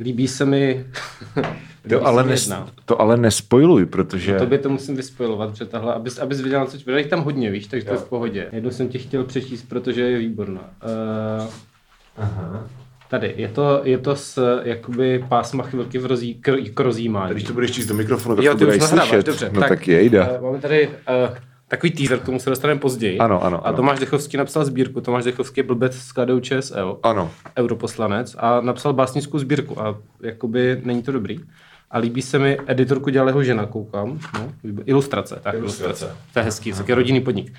Líbí se mi... To ale, nes, to ale nespojuj, protože... No to by to musím vyspojovat, protože tahle, abys, abys viděl, co čte. tam hodně, víš, takže to je v pohodě. Jednu jsem ti chtěl přečíst, protože je výborná. Uh, Aha. Tady, je to, je to z jakoby pásma chvilky v rozí, k, k rozjímání. Když to budeš číst do mikrofonu, tak jo, to budeš slyšet. Dobře, no tak, tak jejda. Uh, máme tady uh, takový teaser, k tomu se dostaneme později. Ano, ano, A Tomáš Dechovský napsal sbírku. Tomáš Dechovský je blbec z KDU ČSL. Ano. Europoslanec. A napsal básnickou sbírku. A jakoby není to dobrý. A líbí se mi, editorku dělala jeho žena, koukám. No, ilustrace, tak ilustrace. ilustrace. To je hezký, tak je rodinný podnik.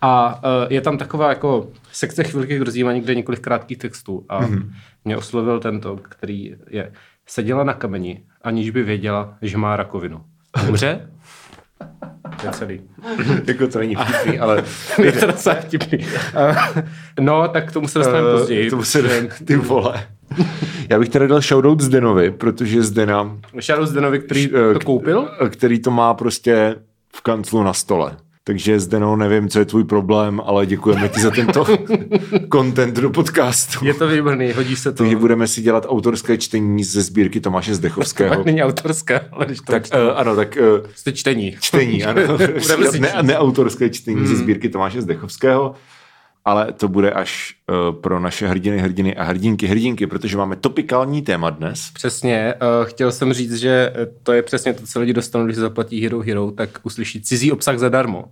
A uh, je tam taková jako sekce chvilky k rozjímání, kde několik krátkých textů. A mm-hmm. mě oslovil tento, který je seděla na kameni, aniž by věděla, že má rakovinu. Umře? To je celý. jako to není vtipný, ale... je to docela vtipný. no, tak k tomu se dostaneme uh, později. Tomu se, ty vole. Já bych tady dal shoutout Zdenovi, protože Zdena... Shoutout Zdenovi, který eh, to koupil? Který to má prostě v kanclu na stole. Takže Zdeno, nevím, co je tvůj problém, ale děkujeme ti za tento content do podcastu. Je to výborný, hodí se to. Takže budeme si dělat autorské čtení ze sbírky Tomáše Zdechovského. To není autorské, ale když to tak, uh, ano, tak... Uh, Jste čtení. Čtení, ano. ne, neautorské čtení hmm. ze sbírky Tomáše Zdechovského ale to bude až uh, pro naše hrdiny, hrdiny a hrdinky, hrdinky, protože máme topikální téma dnes. Přesně, uh, chtěl jsem říct, že to je přesně to, co lidi dostanou, když zaplatí Hero Hero, tak uslyší cizí obsah zadarmo.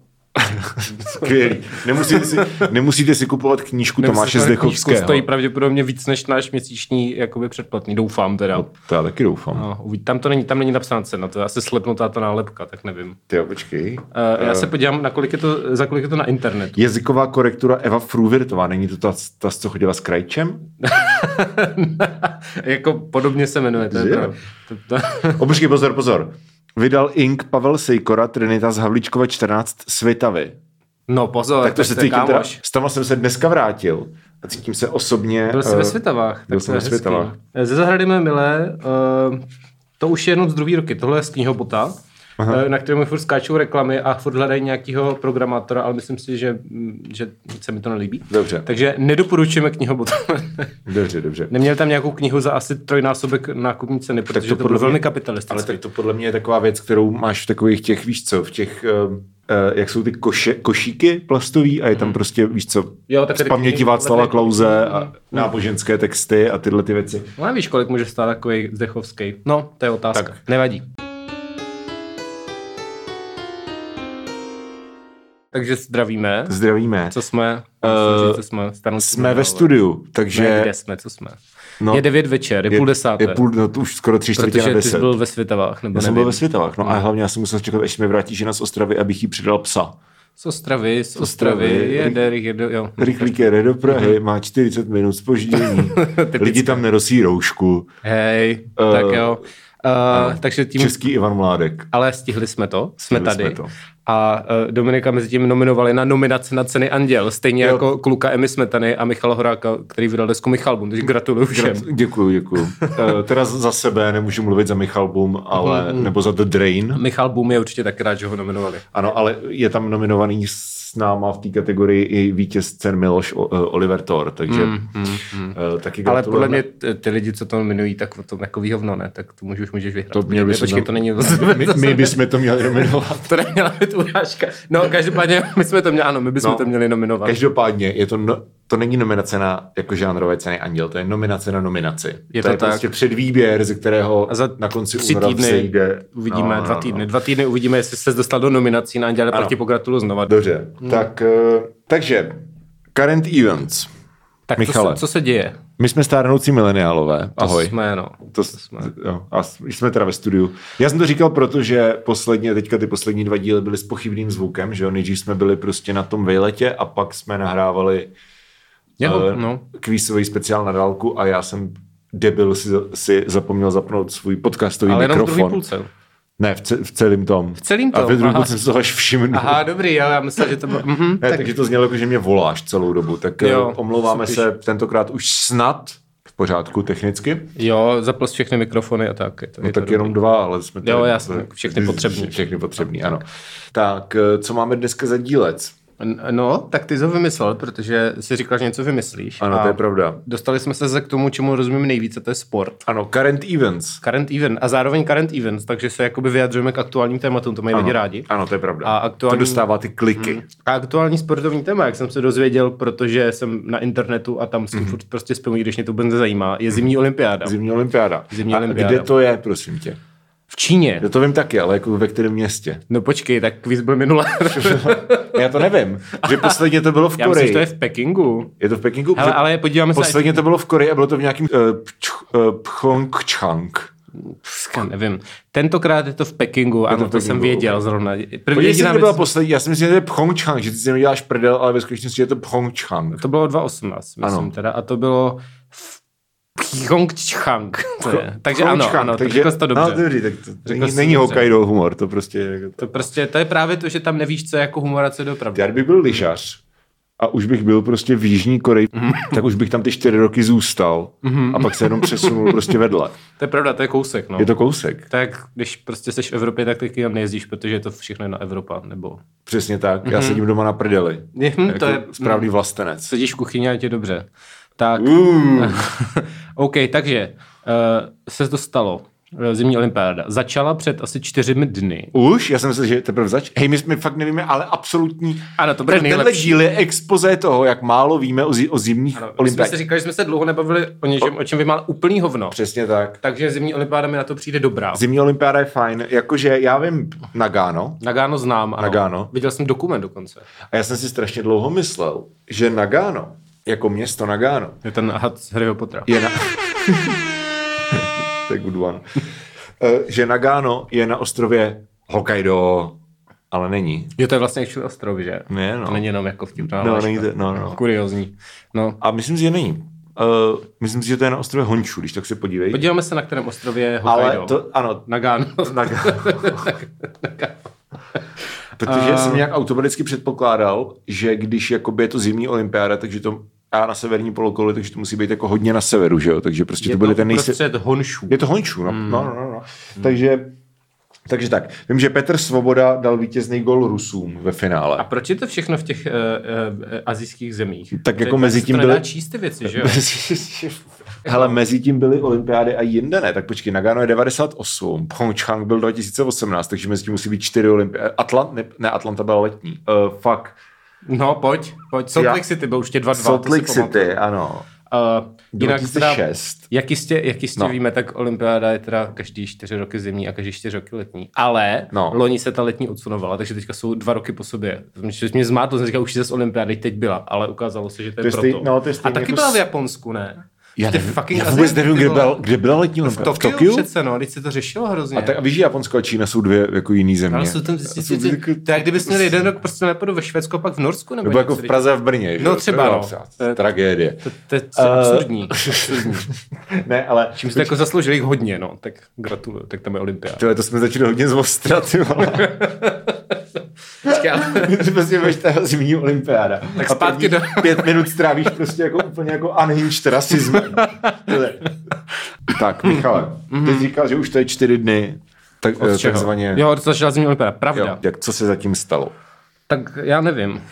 Skvělý. Nemusíte si, nemusíte si kupovat knížku Nemusíte Tomáše Zdechovského. stojí pravděpodobně víc než náš měsíční jakoby předplatný, doufám teda. No, to já taky doufám. No, tam to není, tam není napsána cena, to je asi slepnutá ta nálepka, tak nevím. Ty jo, počkej. Uh, já uh, se podívám, na kolik je to, za kolik je to na internetu. Jazyková korektura Eva Fruvirtová, není to ta, ta co chodila s Krajčem? jako podobně se jmenuje. To je to, to... Obožky, pozor, pozor. Vydal Ink Pavel Sejkora, Trinita z Havlíčkova 14 Svitavy. No pozor, tak to se cítím teda, s tam jsem se dneska vrátil a cítím se osobně... Byl jsi uh, ve Svitavách. Byl jsem ve Svitavách. Ze zahrady mé milé, uh, to už je jenom z druhé roky, tohle je z knihobota. Aha. Eh, na kterém furt skáčou reklamy a furt hledají nějakého programátora, ale myslím si, že, že se mi to nelíbí. Dobře. Takže nedoporučujeme knihobot. dobře, dobře. Neměl tam nějakou knihu za asi trojnásobek nákupní ceny, protože to, to bylo velmi kapitalistické. Ale tak to podle mě je taková věc, kterou máš v takových těch, víš co, v těch... Uh Uh, jak jsou ty koše, košíky plastový a je tam hmm. prostě, víš co, jo, tak z paměti Václava Klauze a náboženské texty a tyhle ty věci. No víš, kolik může stát takový Zdechovský? No, to je otázka. Tak. Nevadí. Takže zdravíme. Zdravíme. Co jsme? Uh, říct, jsme jsme ve studiu, takže... Ne, kde jsme, co jsme? No, je devět večer, je, je půl desáté. Je půl, no to už skoro tři čtvrtě na deset. ty jsi byl ve Světavách, nebo Já nevím. jsem byl ve Světavách, no, no a hlavně já jsem musel čekat, až mi vrátí žena z Ostravy, abych jí přidal psa. Z Ostravy, z Ostravy, jede, jede, jo. Rychlík jede do Prahy, má 40 minut spoždění. Lidi tam nerosí roušku. Hej, uh, tak jo. Uh, takže tím... Český Ivan Mládek. Ale stihli jsme to, jsme stihli tady. Jsme to. A uh, Dominika mezi tím nominovali na nominaci na ceny Anděl, stejně jo. jako kluka Emy Smetany a Michala Horáka, který vydal desku Michalbum, takže gratuluju všem. Grat, děkuju, děkuju. uh, teda za sebe nemůžu mluvit za Michalbum, ale, mm. nebo za The Drain. Michalbum je určitě tak rád, že ho nominovali. Ano, ale je tam nominovaný s náma v té kategorii i vítěz cen Miloš Oliver Thor, takže mm, mm, mm. Uh, taky Ale podle mě ty lidi, co to nominují, tak to jako výhovno, ne? Tak to můžeš, můžeš vyhrát. To měl bys Počkej, to není... My, my bychom to měli nominovat. to neměla být urážka. No, každopádně my jsme to měli, ano, my bychom no, to měli nominovat. Každopádně je to, no, to není nominace na jako žánrové ceny Anděl, to je nominace na nominaci. Je to, to je tak. prostě předvýběr, ze kterého a za na konci tři týdny sejde. Uvidíme, no, dva týdny. No. Dva týdny uvidíme, jestli se dostal do nominací na Anděl, pak ti pogratuluju znova. Dobře, hmm. tak, uh, takže current events. Tak Michale, co, se, co se děje? My jsme stárnoucí mileniálové. Ahoj. To jsme, no. To, to jsme. Jo, a jsme teda ve studiu. Já jsem to říkal, protože posledně, teďka ty poslední dva díly byly s pochybným zvukem, že jo? Nejdřív jsme byli prostě na tom vejletě a pak jsme nahrávali Jeho, uh, no. kvízový speciál na dálku a já jsem debil si, si zapomněl zapnout svůj podcastový Ale mikrofon. Ale jenom ne, v, ce, v celém tom. V celém tom? A ve druhém jsem se toho až všiml. Aha, dobrý, jo, já myslel, že to bylo... Mm-hmm, ne, tak... Takže to znělo jako, že mě voláš celou dobu. Tak jo, eh, omlouváme se tentokrát už snad v pořádku technicky. Jo, zapl všechny mikrofony a tak. Je to, no je tak to jenom dobrý. dva, ale jsme tady... Jo, jasně, všechny potřební. Všechny potřební, ano. Tak, eh, co máme dneska za dílec? No, tak ty jsi ho vymyslel, protože jsi říkal, že něco vymyslíš. Ano, to je pravda. Dostali jsme se k tomu, čemu rozumím nejvíce, to je sport. Ano, current events. Current event a zároveň current events, takže se jakoby vyjadřujeme k aktuálním tématům, to mají lidi rádi. Ano, to je pravda. A aktuální... To dostává ty kliky. Hmm. A aktuální sportovní téma, jak jsem se dozvěděl, protože jsem na internetu a tam s tím hmm. furt prostě spomínám, když mě to bude zajímá, je zimní olympiáda. Zimní olympiáda. Zimní a olympiáda. kde to je, prosím tě? V Číně. Já to vím taky, ale jako ve kterém městě? No počkej, tak kvíz byl minule. Já to nevím. Že posledně to bylo v Koreji. Já myslím, že to je v Pekingu. Je to v Pekingu? Hele, ale podíváme se... Posledně to bylo v Koreji a bylo to v nějakém uh, uh, Pchongchang. Nevím. Tentokrát je to v Pekingu, ano, to, to jsem věděl zrovna. První jediná to byla poslední, já si myslím, že to je Pchongchang, že ty si děláš prdel, ale ve skutečnosti je to Pchongchang. To bylo 2018, myslím ano. teda, a to bylo v Pyeongchang. Takže ano, ano, takže, to to dobře. No, dobrý, tak to není, není Hokkaido humor, to prostě... Jako to... to prostě, to je právě to, že tam nevíš, co je jako humor a co je dopravdy. Já bych byl lyžař a už bych byl prostě v Jižní Koreji, mm-hmm. tak už bych tam ty čtyři roky zůstal mm-hmm. a pak se jenom přesunul prostě vedle. To je pravda, to je kousek. No. Je to kousek. Tak když prostě jsi v Evropě, tak taky tam nejezdíš, protože je to všechno na Evropa, nebo... Přesně tak, mm-hmm. já sedím doma na prdeli. Mm, jako to je správný vlastenec. Sedíš v kuchyni a je tě dobře. Tak, mm. OK, takže uh, se to stalo. Eh, zimní olympiáda. Začala před asi čtyřmi dny. Už? Já jsem myslel, že teprve zač. Hej, my, jsme fakt nevíme, ale absolutní. Ano, to bude Tenhle díl je expoze toho, jak málo víme o, zi- o zimních ano, olympiádách. jsme si říkali, že jsme se dlouho nebavili o něčem, o, o čem vy máte úplný hovno. Přesně tak. Takže zimní olympiáda mi na to přijde dobrá. Zimní olympiáda je fajn. Jakože já vím Nagano. Nagano znám, ano. Nagano. Viděl jsem dokument dokonce. A já jsem si strašně dlouho myslel, že Nagano jako město Nagano. Je ten had z Harryho Pottera. Je na... to je good one. Eh, že Nagano je na ostrově Hokkaido, ale není. Jo, to je vlastně actually ostrov, že? Ne, no. To není jenom jako vtipná no, není to, no, no. Kuriozní. No. A myslím si, že není. Uh, myslím si, že to je na ostrově Honču, když tak se podívej. Podíváme se, na kterém ostrově je Hokkaido. Ale to, ano. Nagano. Nagano. Protože uh... jsem nějak automaticky předpokládal, že když jakoby je to zimní olympiáda, takže to a na severní polokoli, takže to musí být jako hodně na severu, že jo? Takže prostě je to byly ten nejse... Honšu. Je to Honšu, no. Hmm. no, no, no, no. Hmm. Takže takže tak, vím, že Petr Svoboda dal vítězný gol Rusům ve finále. A proč je to všechno v těch uh, uh, azijských zemích? Tak jako mezi tím byly... číst ty věci, že jo? Hele, mezi tím byly olympiády a jinde ne. Tak počkej, Nagano je 98, Pyeongchang byl 2018, takže mezi tím musí být čtyři olympiády. Atlant, ne, ne, Atlanta byla letní. Uh, fuck. No, pojď, pojď. Salt Lake City byl už tě 2-2. Salt Lake City, ano. Uh, jinak 2006. Teda, jak jistě, jak jistě no. víme, tak olympiáda je teda každý čtyři roky zimní a každý čtyři roky letní. Ale no. loni se ta letní odsunovala, takže teďka jsou dva roky po sobě. Že mě zmátlo, jsem říkal, už jsi z olympiády, teď byla, ale ukázalo se, že to je, to je proto. Stej, no, to je a taky jako byla v Japonsku, ne? Já, nevím, fucking já vůbec nevím, kde byla, kde byla letní. V, v Tokiu? přece, no, teď se to řešilo hrozně. A, tak, a víš, Japonsko a Čína jsou dvě jako jiný země. Ale jsou tam, ty, ty, ty, jak kdybys měl jeden rok prostě napadl ve Švédsku pak v Norsku. Nebo, nebo jako v Praze a v Brně. No třeba, no. Tragédie. To, je uh, absurdní. ne, ale... Čím jste jako zasloužili hodně, no, tak gratuluju, tak tam je olympiáda. To jsme začali hodně ale... prostě budeš ta zimní olympiáda. Tak a zpátky do... pět minut strávíš prostě jako úplně jako unhinged rasism. tak, Michale, mm-hmm. ty jsi říkal, že už to je čtyři dny. Tak, Od čeho? takzvaně... Jo, to začala zimní olympiáda, pravda. Jo, jak, co se zatím stalo? Tak já nevím.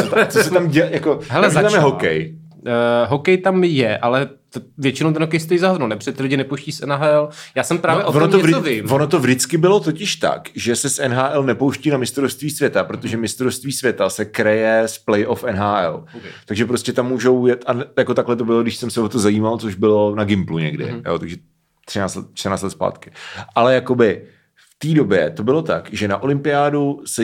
co, ta, co se tam děje, jako, Hele, tam je hokej. Uh, hokej tam je, ale to, většinou ten hokej stojí za hovno, nepřed lidi nepuští z NHL. Já jsem právě no, o tom to něco vždy, vím. Ono to vždycky bylo totiž tak, že se z NHL nepouští na mistrovství světa, protože mistrovství světa se kreje z playoff NHL. Okay. Takže prostě tam můžou jet, a jako takhle to bylo, když jsem se o to zajímal, což bylo na Gimplu někdy, mm-hmm. jo, takže 13 let, 13 let zpátky. Ale jakoby v té době to bylo tak, že na olympiádu se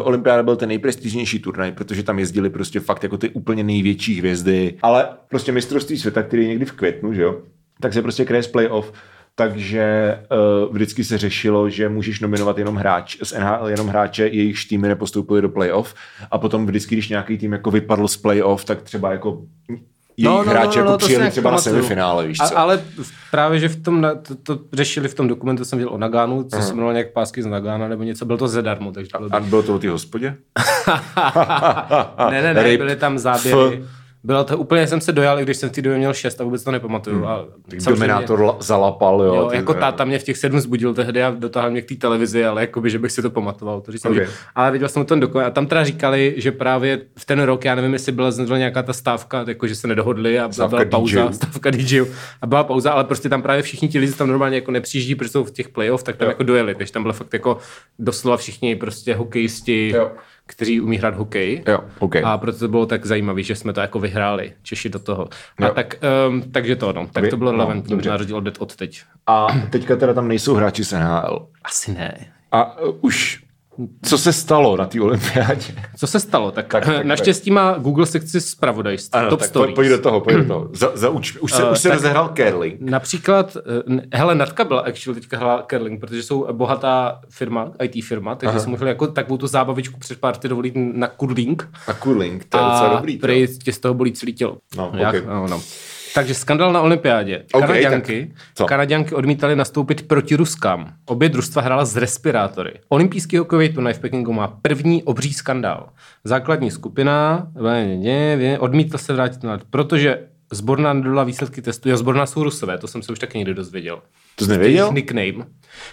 Olympiáda byl ten nejprestižnější turnaj, protože tam jezdili prostě fakt jako ty úplně největší hvězdy, ale prostě mistrovství světa, který je někdy v květnu, že jo, tak se prostě kreje z playoff, takže uh, vždycky se řešilo, že můžeš nominovat jenom hráč, z NHL jenom hráče, jejich týmy nepostoupili do playoff. A potom vždycky, když nějaký tým jako vypadl z playoff, tak třeba jako jejich no, no, hráči no, no, jako no, přijeli třeba na semifinále, víš co? A, ale právě, že v tom, to, to, řešili v tom dokumentu, jsem viděl o Nagánu, co uh-huh. se jmenovalo nějak pásky z Nagána, nebo něco, bylo to zadarmo. Takže a, a bylo to o té hospodě? ne, ne, ne, byly tam záběry. Bylo to úplně, jsem se dojal, i když jsem v té době měl šest a vůbec to nepamatuju. Hmm. A Dominátor zalapal, jo. jo jako táta mě v těch sedm zbudil tehdy a dotáhl mě k té televizi, ale jakoby, že bych si to pamatoval. To říct, okay. Ale viděl jsem ten dokument a tam teda říkali, že právě v ten rok, já nevím, jestli byla nějaká ta stávka, jako že se nedohodli a stávka byla pauza, DJ. stávka DJ a byla pauza, ale prostě tam právě všichni ti lidi tam normálně jako nepřijíždí, protože jsou v těch playoff, tak tam jo. jako dojeli, takže tam bylo fakt jako doslova všichni prostě hokejisti, jo kteří umí hrát hokej. Jo, okay. A proto to bylo tak zajímavé, že jsme to jako vyhráli, Češi do toho. A tak, um, takže to, no. Tak to bylo no, relevantní, no, na rozdíl od, od teď. A teďka teda tam nejsou hráči z NHL. Asi ne. A uh, už co se stalo na té olympiádě? Co se stalo? Tak, tak, tak naštěstí tak. má Google sekci zpravodajství. Ano, top tak stories. pojď do toho, pojď do toho. Za, za uč, už se, uh, už se rozehrál curling. Například, uh, hele, Natka byla actually teďka hrála curling, protože jsou bohatá firma, IT firma, takže Aha. si mohli jako takovou tu zábavičku před párty dovolit na curling. Na curling, to je docela dobrý. A z toho bolí celý tělo. No, Jak? okay. no, no. Takže skandal na olympiádě. Okay, Kanaděnky, Kanaděnky odmítali nastoupit proti Ruskám. Obě družstva hrála z respirátory. Olympijský hokejový turnaj v Pekingu má první obří skandál. Základní skupina odmítla se vrátit na protože Zborná nedala výsledky testu. Jo, zborná jsou rusové, to jsem se už taky někdy dozvěděl. To jsi nevěděl? Nickname.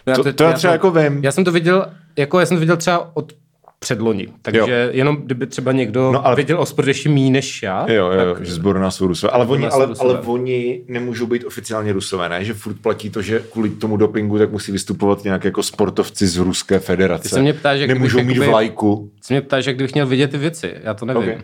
No, to, to, to já třeba jako vím. Já jsem to viděl, jako já jsem to viděl třeba od předloni. Takže jo. jenom kdyby třeba někdo no, ale... věděl o ještě méně než já. Jo, jo, tak... že zborná jsou rusové. Ale oni, ale, rusové. ale oni nemůžou být oficiálně rusové, ne? Že furt platí to, že kvůli tomu dopingu tak musí vystupovat nějak jako sportovci z Ruské federace. Ty se mě ptáš, jak Nemůžou mít jakoby... vlajku. Ty se mě ptáš, jak kdybych měl vidět ty věci. Já to nevím. Okay.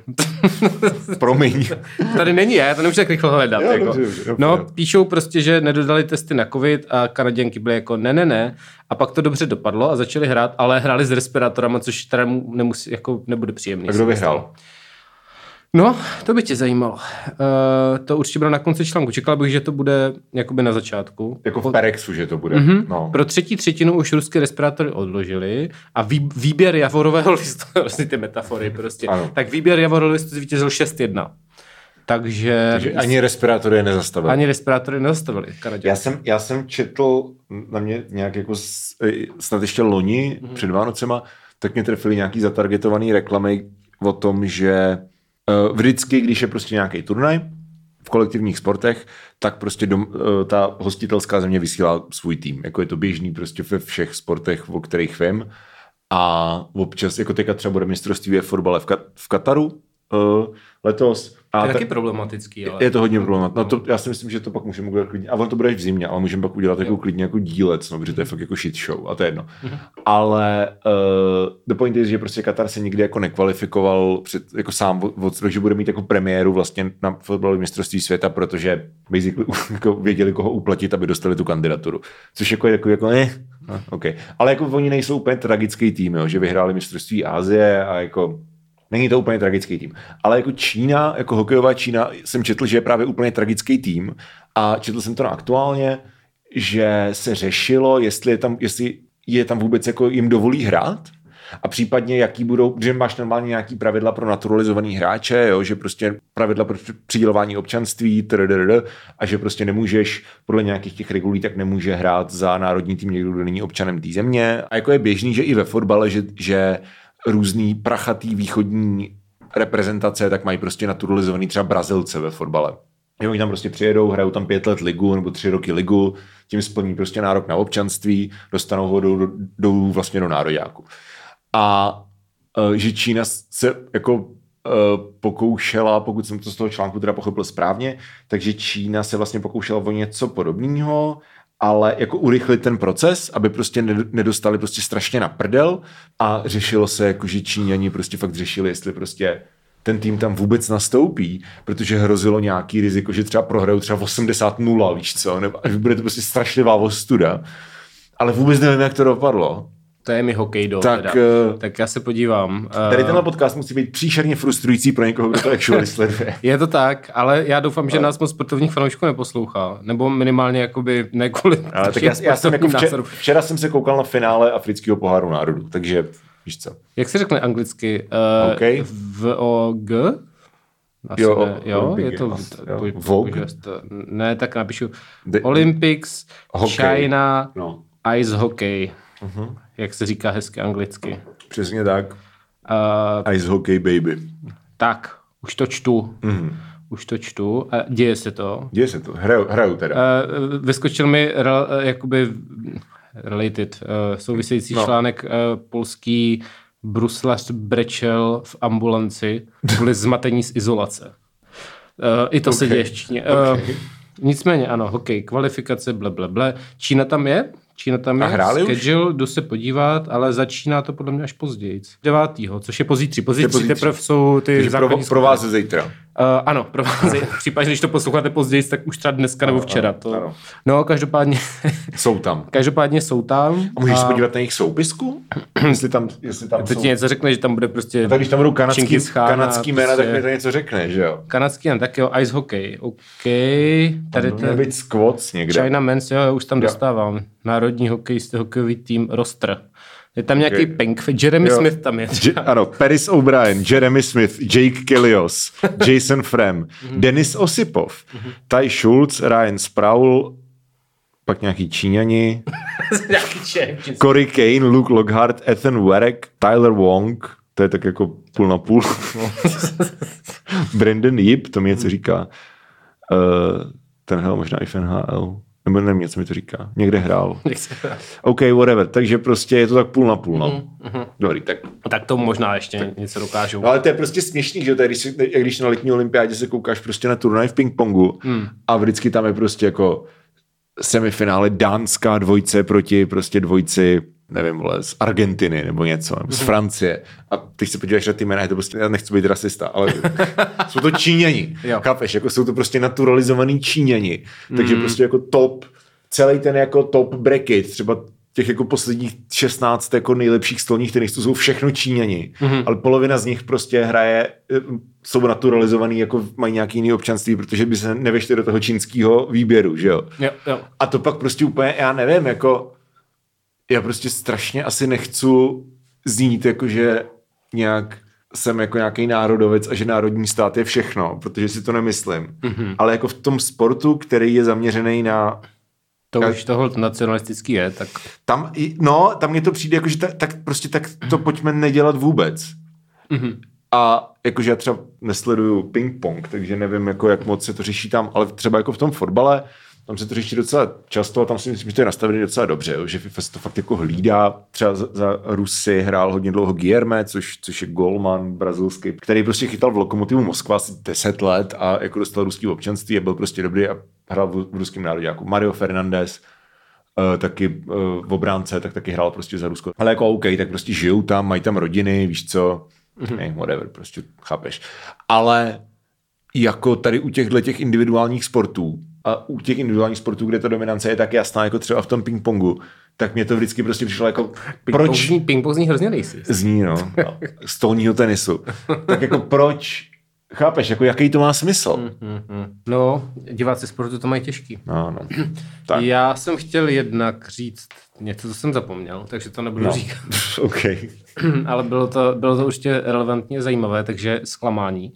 Promiň. Tady není, já to nemůžu tak rychle hledat. Jo, jako. dobře, dobře, no, píšou prostě, že nedodali testy na covid a Kanaděnky byly jako ne, ne, ne. A pak to dobře dopadlo a začali hrát, ale hráli s respirátorama, což teda nemusí, jako nebude příjemný. A kdo vyhrál? No, to by tě zajímalo. Uh, to určitě bylo na konci článku. Čekal bych, že to bude jakoby na začátku. Jako v Perexu, že to bude. Mm-hmm. No. Pro třetí třetinu už ruské respirátory odložili a vý, výběr Javorového listu, vlastně ty metafory prostě, ano. tak výběr Javorového listu zvítězil 6-1. Takže, Takže ani respirátory nezastavili. Ani respirátory nezastavili. Já jsem, já jsem četl na mě nějak jako snad ještě loni mm-hmm. před Vánocema, tak mě trefili nějaký zatargetovaný reklamy o tom, že uh, vždycky, když je prostě nějaký turnaj v kolektivních sportech, tak prostě dom, uh, ta hostitelská země vysílá svůj tým. Jako je to běžný prostě ve všech sportech, o kterých vím. A občas, jako teďka třeba bude mistrovství ve fotbale v, Kat- v Kataru uh, letos, a to je taky problematický. Ale... Je to hodně problematické. No to, já si myslím, že to pak můžeme udělat klidně. A on to bude v zimě, ale můžeme pak udělat jako klidně jako dílec, no, protože to je fakt jako shit show a to je jedno. Mm-hmm. Ale uh, the point is, že prostě Katar se nikdy jako nekvalifikoval před, jako sám, od, že bude mít jako premiéru vlastně na fotbalové mistrovství světa, protože basically jako věděli, koho uplatit, aby dostali tu kandidaturu. Což jako, jako, jako ne, no, okay. Ale jako oni nejsou úplně tragický tým, jo, že vyhráli mistrovství Asie a jako Není to úplně tragický tým. Ale jako Čína, jako hokejová Čína, jsem četl, že je právě úplně tragický tým a četl jsem to na aktuálně, že se řešilo, jestli je tam, jestli je tam vůbec jako jim dovolí hrát, a případně jaký budou, že máš normálně nějaký pravidla pro naturalizovaný hráče, jo, že prostě pravidla pro přidělování občanství, a že prostě nemůžeš podle nějakých těch regulí, tak nemůže hrát za národní tým někdo, kdo není občanem té země. A jako je běžný, že i ve fotbale, že, že různý prachatý východní reprezentace, tak mají prostě naturalizovaný třeba Brazilce ve fotbale. Jo, oni tam prostě přijedou, hrajou tam pět let ligu nebo tři roky ligu, tím splní prostě nárok na občanství, dostanou ho, jdou vlastně do nároďáku. A uh, že Čína se jako uh, pokoušela, pokud jsem to z toho článku teda pochopil správně, takže Čína se vlastně pokoušela o něco podobného, ale jako urychlit ten proces, aby prostě nedostali prostě strašně na prdel a řešilo se, jako že Číňani prostě fakt řešili, jestli prostě ten tým tam vůbec nastoupí, protože hrozilo nějaký riziko, že třeba prohrajou třeba 80-0, víš co, nebo bude to prostě strašlivá ostuda. Ale vůbec nevím, jak to dopadlo. To je mi hokejdo. Tak, teda. Uh, tak já se podívám. Tady tenhle podcast musí být příšerně frustrující pro někoho, kdo to actually sleduje. je to tak, ale já doufám, že nás moc sportovních fanoušků neposlouchá. Nebo minimálně jakoby ne kvůli ale tak já, já jsem jako včera, včera, jsem se koukal na finále afrického poháru národů, takže víš co. Jak se řekne anglicky? Uh, okay. V O G? Asi jo, ne. jo, je to jo. Vogue? Ne, tak napíšu The, Olympics, hokej. China, no. Ice Hockey. Uh-huh jak se říká hezky anglicky. Přesně tak. Uh, Ice hockey baby. Tak, už to čtu. Mm. už to čtu. A děje se to. Děje se to, hraju, hraju teda. Uh, vyskočil mi uh, jakoby related, uh, související no. článek uh, polský bruslař brečel v ambulanci kvůli zmatení z izolace. Uh, I to okay. se děje v Číně. Uh, okay. Nicméně ano, hokej, kvalifikace, ble, ble, ble. Čína tam je, Čína tam je, hráli schedule, už? jdu se podívat, ale začíná to podle mě až později. Devátýho, což je pozítří. Pozítří teprve jsou ty základní pro, pro vás zítra. Uh, ano, pro vás. v případě, když to posloucháte později, tak už třeba dneska ano, nebo včera. To... Ano. No, každopádně. jsou tam. Každopádně jsou tam. A můžeš a... se podívat na jejich soupisku? jestli tam, jestli tam Teď jsou... něco řekne, že tam bude prostě. No, tak když tam budou kanadský, kanadský jména, prostě... tak mi to něco řekne, že jo? Kanadský, tak jo, ice hockey. OK. Tady to. Měl být squats někde. China Men's, jo, už tam jo. dostávám. Národní hokejistý hokejový tým Rostr. Je tam nějaký okay. pink, Jeremy jo. Smith tam je. Je, ano, Paris O'Brien, Jeremy Smith, Jake Kilios, Jason Frem, mm-hmm. Denis Osipov, mm-hmm. Ty Schultz, Ryan Sproul, pak nějaký Číňani, Corey Kane, Luke Lockhart, Ethan Werek, Tyler Wong, to je tak jako půl na půl. Brandon Yip, to mi něco říká. Uh, ten hel možná i v NHL. Nebo nevím, něco mi to říká. Někde hrál. OK, whatever. Takže prostě je to tak půl na půl, no. Mm-hmm. Dobrý, tak. Tak to možná ještě tak. něco dokážou. No, ale to je prostě směšný, že tady, když, když na letní olympiádě se koukáš prostě na turnaj v pingpongu mm. a vždycky tam je prostě jako semifinále dánská dvojce proti prostě dvojci nevím, vole, z Argentiny nebo něco, nebo z mhm. Francie. A ty se podíváš na ty jména, je to prostě, já nechci být rasista, ale jsou to Číňani. Chápeš, jako jsou to prostě naturalizovaný Číňani. Takže mm. prostě jako top, celý ten jako top bracket, třeba těch jako posledních 16 jako nejlepších stolních tenistů jsou všechno Číňani, mm-hmm. ale polovina z nich prostě hraje, eh, jsou naturalizovaný, jako mají nějaký jiný občanství, protože by se nevešli do toho čínského výběru, že jo? jo, jo. A to pak prostě úplně, já nevím, jako já prostě strašně asi nechci znít jako, že nějak jsem jako nějaký národovec a že národní stát je všechno, protože si to nemyslím. Mm-hmm. Ale jako v tom sportu, který je zaměřený na to už toho nacionalistický je, tak... Tam, no, tam mě to přijde jako, že tak, tak prostě tak to pojďme nedělat vůbec. Mm-hmm. A jakože já třeba nesleduju ping-pong, takže nevím, jako, jak moc se to řeší tam, ale třeba jako v tom fotbale, tam se to řeší docela často a tam si myslím, že to je nastavené docela dobře, že FIFA se to fakt jako hlídá. Třeba za, za Rusy hrál hodně dlouho Guillerme, což, což je golman brazilský, který prostě chytal v Lokomotivu Moskva asi 10 let a jako dostal ruský občanství a byl prostě dobrý a hrál v, v ruském národě, jako Mario Fernandez, Uh, taky uh, v obránce, tak taky hrál prostě za Rusko. Ale jako OK, tak prostě žijou tam, mají tam rodiny, víš co, mm-hmm. hey, whatever, prostě chápeš. Ale jako tady u těchto těch individuálních sportů, a u těch individuálních sportů, kde ta dominance je tak jasná, jako třeba v tom pingpongu, tak mě to vždycky prostě přišlo jako, ping-pong proč... Zní, ping-pong zní hrozně nejsi. Zní, no. stolního tenisu. tak jako proč Chápeš, jako jaký to má smysl? Mm-hmm. No, diváci sportu to mají těžký. No, no. Tak. Já jsem chtěl jednak říct něco, co jsem zapomněl, takže to nebudu no. říkat. OK. Ale bylo to, bylo to určitě relevantně zajímavé, takže zklamání.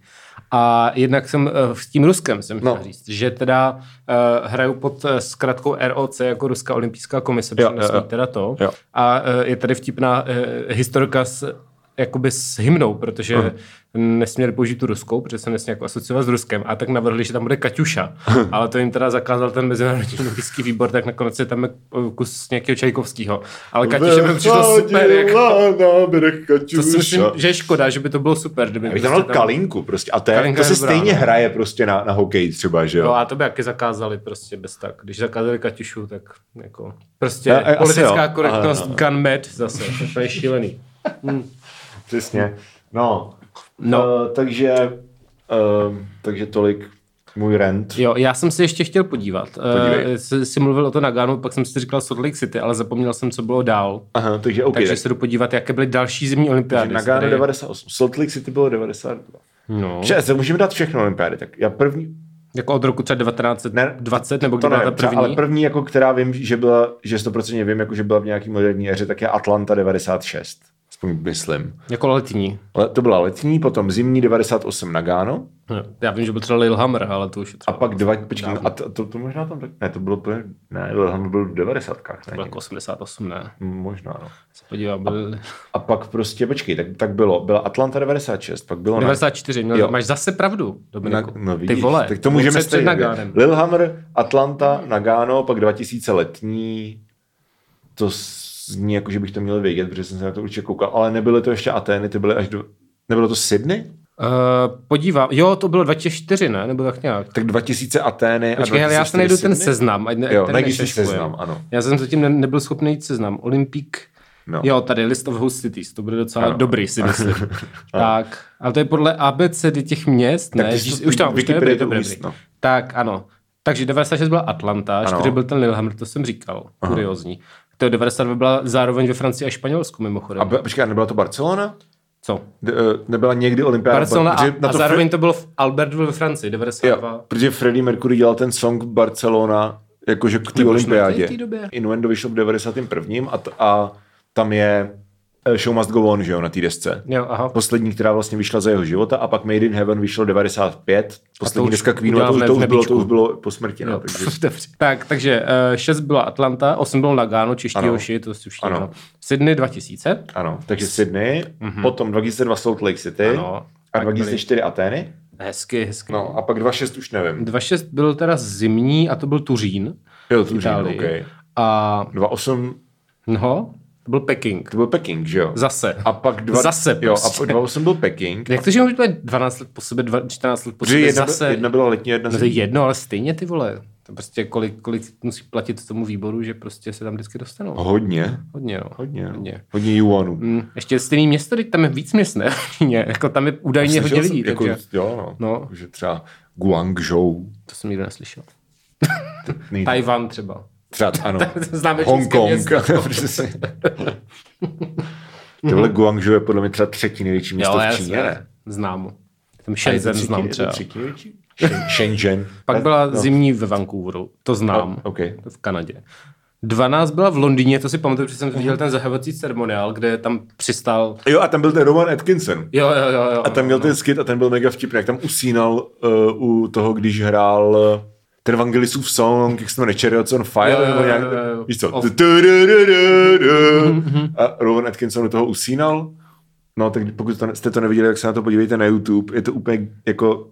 A jednak jsem eh, s tím Ruskem jsem chtěl no. říct, že teda uh, hraju pod uh, zkratkou ROC jako Ruská olympijská komise, jo, jo, jo. teda to. Jo. A uh, je tady vtipná uh, historka s jakoby s hymnou, protože uh-huh. nesměli použít tu ruskou, protože se nesměli jako asociovat s Ruskem, a tak navrhli, že tam bude Kaťuša. Ale to jim teda zakázal ten mezinárodní olympijský výbor, tak nakonec je tam kus nějakého Čajkovského. Ale Kaťuša mi přišlo super. Jako, to si myslím, že je škoda, že by to bylo super. Kdyby prostě tam Kalinku prostě. A to, je, to se stejně no. hraje prostě na, na hokej třeba, že jo? No a to by jaké zakázali prostě bez tak. Když zakázali Kaťušu, tak jako prostě a, a, politická korektnost no. gun mad zase. To je šílený. Hmm. Přesně. No, no. Uh, takže, uh, takže tolik můj rent. Jo, já jsem si ještě chtěl podívat. Uh, jsi, jsi mluvil o to Nagano, pak jsem si říkal Salt Lake City, ale zapomněl jsem, co bylo dál. Aha, takže OK. Takže tak. se jdu podívat, jaké byly další zimní olympiády. Nagano tady... 98, Salt Lake City bylo 92. No. Že, můžeme dát všechno olympiády, tak já první, jako od roku třeba 1920 ne, nebo kdy byla ta první? ale první, jako která vím, že byla, že 100% vím, jako že byla v nějaký moderní éře, tak je Atlanta 96. aspoň myslím. Jako letní. Ale to byla letní, potom zimní 98 Nagano. No, já vím, že byl třeba Lillehammer, ale to už je třeba... A pak dva, počkej, a to, to, to, možná tam tak, ne, to bylo úplně, ne, Lillehammer byl v 90 ne? To bylo jako 88, ne? Možná, no. Se podívám, byl... a, a, pak prostě, počkej, tak, tak bylo, byla Atlanta 96, pak bylo... 94, na... no, máš zase pravdu, Dominiku. Na, no vidíš, Ty vole, tak to můžeme stejně. Lillehammer, Atlanta, Nagano, pak 2000 letní, to zní jako, že bych to měl vědět, protože jsem se na to určitě koukal, ale nebyly to ještě Atény, ty byly až do... Nebylo to Sydney? Uh, podívám, jo, to bylo 2004, ne? Nebo tak nějak. Tak 2000 Atény a Počkej, já se najdu ten seznam. Ať ne, jo, najdi si seznam, ano. Já jsem zatím ne, nebyl schopný jít seznam. Olympik, no. jo, tady List of Host Cities, to bude docela ano. dobrý, si myslím. tak, ale to je podle ABCD těch měst, tak ne? Jsi, už tam, už to je dobrý, dobrý. No. Tak, ano. Takže 96 byla Atlanta, 4 byl ten Lillehammer, to jsem říkal, Aha. kuriozní. To 92 byla zároveň ve Francii a Španělsku mimochodem. A počkej, nebyla to Barcelona? Co? De, uh, nebyla někdy olympiáda. Barcelona a, na to a zároveň Fre- to bylo v Albertville ve Francii, 92. Jo, protože Freddie Mercury dělal ten song Barcelona jakože k té olympiádě. Innuendo vyšlo v 91. A, t- a tam je Eh, Show Must Go On, že jo, na té desce. Jo, aha. Poslední, která vlastně vyšla za jeho života a pak Made in Heaven vyšlo 95. Poslední deska Queenu, to, to, už bylo, to už bylo po smrti. No, takže... tak, takže uh, 6 byla Atlanta, 8 bylo Nagano, čeští hoši, to si už ano. Sydney 2000. Ano, takže Sydney, mm-hmm. potom 2002 Salt Lake City ano. a 2004 Atény. Hezky, hezky. No a pak 2.6 už nevím. 2.6 byl teda zimní a to byl Turín. Jo, Tuřín, OK. A 2.8 No, to byl Peking. To byl Peking, že jo? Zase. A pak dva... Zase prostě. Jo, a pak dva jsem byl Peking. Jak to, že můžu 12 let po sobě, 14 let po sobě, jedna, zase... jedna byla letní, jedna no to je jedno, ale stejně ty vole. To prostě kolik, kolik musí platit tomu výboru, že prostě se tam vždycky dostanou. Hodně. Hodně, no. Hodně. Hodně, hodně juanů. Mm, ještě stejný město, teď tam je víc měst, ne? jako tam je údajně hodně lidí. Jako, takže... Jo, no. no. Že třeba Guangzhou. To jsem nikdo neslyšel. Tajvan třeba. Třeba, ano. Známe Hongkong. Tohle Guangzhou je podle mě třeba třetí největší město jo, v Číně, ne? Znám. Tam Shenzhen znám třeba. Třetí největší? Shenzhen. Pak byla no. zimní ve Vancouveru, to znám, oh, okay. v Kanadě. 12 byla v Londýně, to si pamatuju, protože jsem viděl ten zahajovací ceremoniál, kde tam přistál. Jo, a tam byl ten Roman Atkinson. Jo, jo, jo. jo a tam měl no. ten skit a ten byl mega vtipný, jak tam usínal uh, u toho, když hrál ten Vangelisův song, jak se to jmenuje, Chariots on Fire, jo, nebo nějak, víš co? A Rowan Atkinson do toho usínal. No, tak pokud jste to neviděli, tak se na to podívejte na YouTube. Je to úplně jako,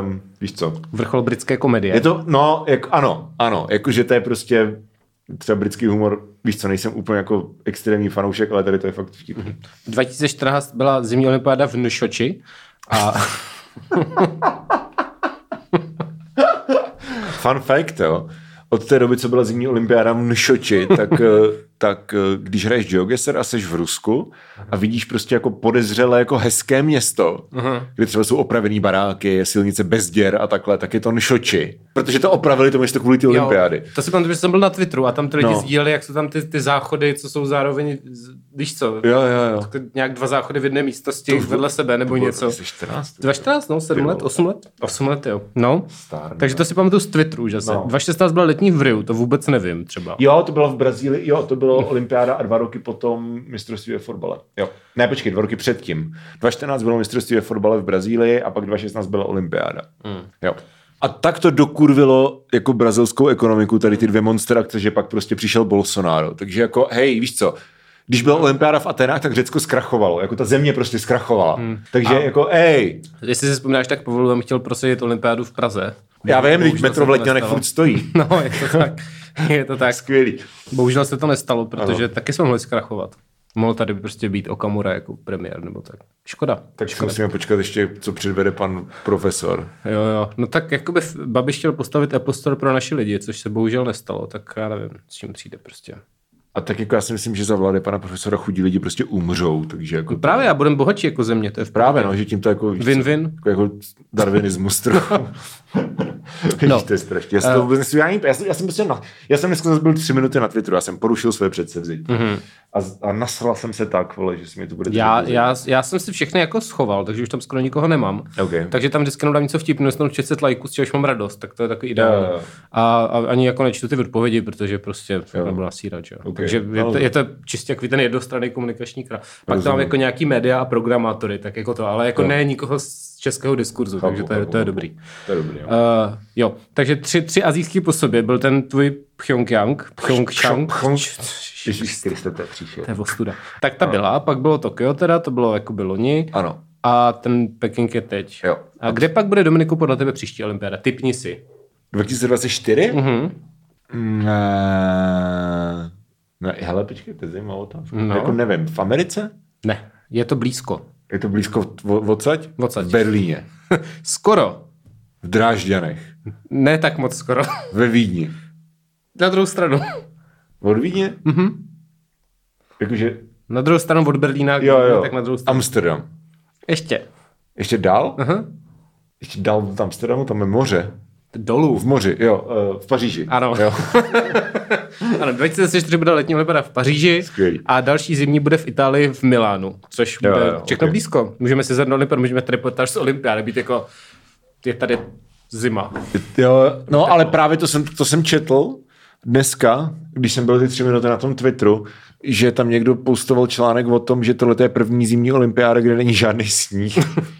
um, víš co? Vrchol britské komedie. Je to, no, jak, ano, ano, jakože to je prostě třeba britský humor, víš co, nejsem úplně jako extrémní fanoušek, ale tady to je fakt vtipný. 2014 byla zimní olympiáda v Nšoči a Fun fact, jo. Od té doby, co byla zimní olympiáda v Nšoči, tak eh, tak eh, když hraješ GeoGuessr a seš v Rusku a vidíš prostě jako podezřelé jako hezké město, uh-huh. kde třeba jsou opravený baráky, silnice bez děr a takhle, tak je to Nšoči. Protože to opravili to město kvůli té olympiády. To si pamatuju, že jsem byl na Twitteru a tam ty lidi no. sdíleli, jak jsou tam ty, ty záchody, co jsou zároveň, víš co, jo, jo, jo. nějak dva záchody v jedné místnosti to, vedle sebe nebo to něco. 2014. 2014, no, 7 let, 8 let, 8 let, jo. No, Star, Takže to si pamatuju z Twitteru, že se. No. 2016 byla letní v Riu, to vůbec nevím třeba. Jo, to bylo v Brazílii, jo, to bylo bylo olympiáda a dva roky potom mistrovství ve fotbale. Jo. Ne, počkej, dva roky předtím. 2014 bylo mistrovství ve fotbale v Brazílii a pak 2016 byla olympiáda. Mm. Jo. A tak to dokurvilo jako brazilskou ekonomiku, tady ty dvě monsterakce, že pak prostě přišel Bolsonaro. Takže jako, hej, víš co, když byla olympiáda v Atenách, tak Řecko zkrachovalo. Jako ta země prostě zkrachovala. Hmm. Takže a jako, ej. Jestli si vzpomínáš, tak povolil chtěl prosadit olympiádu v Praze. Já vím, když metro v Letňanech furt stojí. No, je to tak. je to tak. Skvělý. Bohužel se to nestalo, protože ano. taky jsme mohli zkrachovat. Mohl tady prostě být Okamura jako premiér nebo tak. Škoda. Tak Škoda. musíme počkat ještě, co předvede pan profesor. Jo, jo. No tak jako by Babiš chtěl postavit Apple Store pro naše lidi, což se bohužel nestalo, tak já nevím, s čím přijde prostě. A tak jako já si myslím, že za vlády pana profesora chudí lidi prostě umřou, takže jako... No právě, já budeme bohatší jako země, to je v Právě, no, že tím to jako... Win-win. Jako, jako darwinismus trochu. no. to je strašně. Já, jsem uh, to vůbec já, já, jsem, já jsem prostě na, já jsem dneska byl tři minuty na Twitteru, já jsem porušil své předsevzetí. Mm-hmm. A, a nasral jsem se tak, vole, že si mi to bude... Já, já, já, jsem si všechny jako schoval, takže už tam skoro nikoho nemám. Okay. Takže tam vždycky dám něco vtipného, dostanu 600 lajků, z čehož mám radost, tak to je takový ideální. Yeah. A, a, ani jako nečtu ty odpovědi, protože prostě nebudu nasírat, že? Okay. Takže je to, je to čistě jako ten jednostranný komunikační král. Pak tam jako nějaký média a programátory, tak jako to, ale jako no. ne nikoho z českého diskurzu, chápu, takže to je, chápu, to je dobrý. To je dobrý, jo. Uh, jo, takže tři, tři azijský po sobě, byl ten tvůj Pyongyang, Pyeongchang. Ježíš Kriste, to je příšer. To je ostuda. Tak ta byla, pak bylo Tokio teda, to bylo jako bylo loni. Ano. A ten Peking je teď. Jo. A kde pak bude Dominiku podle tebe příští olympiáda? Typni si. 2024? Mhm. Ne, ne, hele, počkej, to je zajímavá otázka. No. Jako nevím, v Americe? Ne, je to blízko. Je to blízko odsaď? Odsaď. V Berlíně. skoro. V Drážďanech. Ne tak moc skoro. Ve Vídni. Na druhou stranu. Od Vídně? Mhm. Jakože... Na druhou stranu od Berlína, Jo, jo. tak na druhou stranu. Amsterdam. Ještě. Ještě dál? Aha. Ještě dál v Amsterdamu, tam je moře. Dolů. V moři, jo, eh, v Paříži. Ano. Jo. ano, 2024 bude letní olympiáda v Paříži Skvělý. a další zimní bude v Itálii v Milánu, což Jo, bude jo, všechno ok. blízko. Můžeme si zadnout olympiádu, můžeme tady reportáž z olympiády být jako, je tady zima. jo, no ale právě to jsem, to jsem četl dneska, když jsem byl ty tři minuty na tom Twitteru, že tam někdo postoval článek o tom, že tohle je první zimní olympiáda, kde není žádný sníh.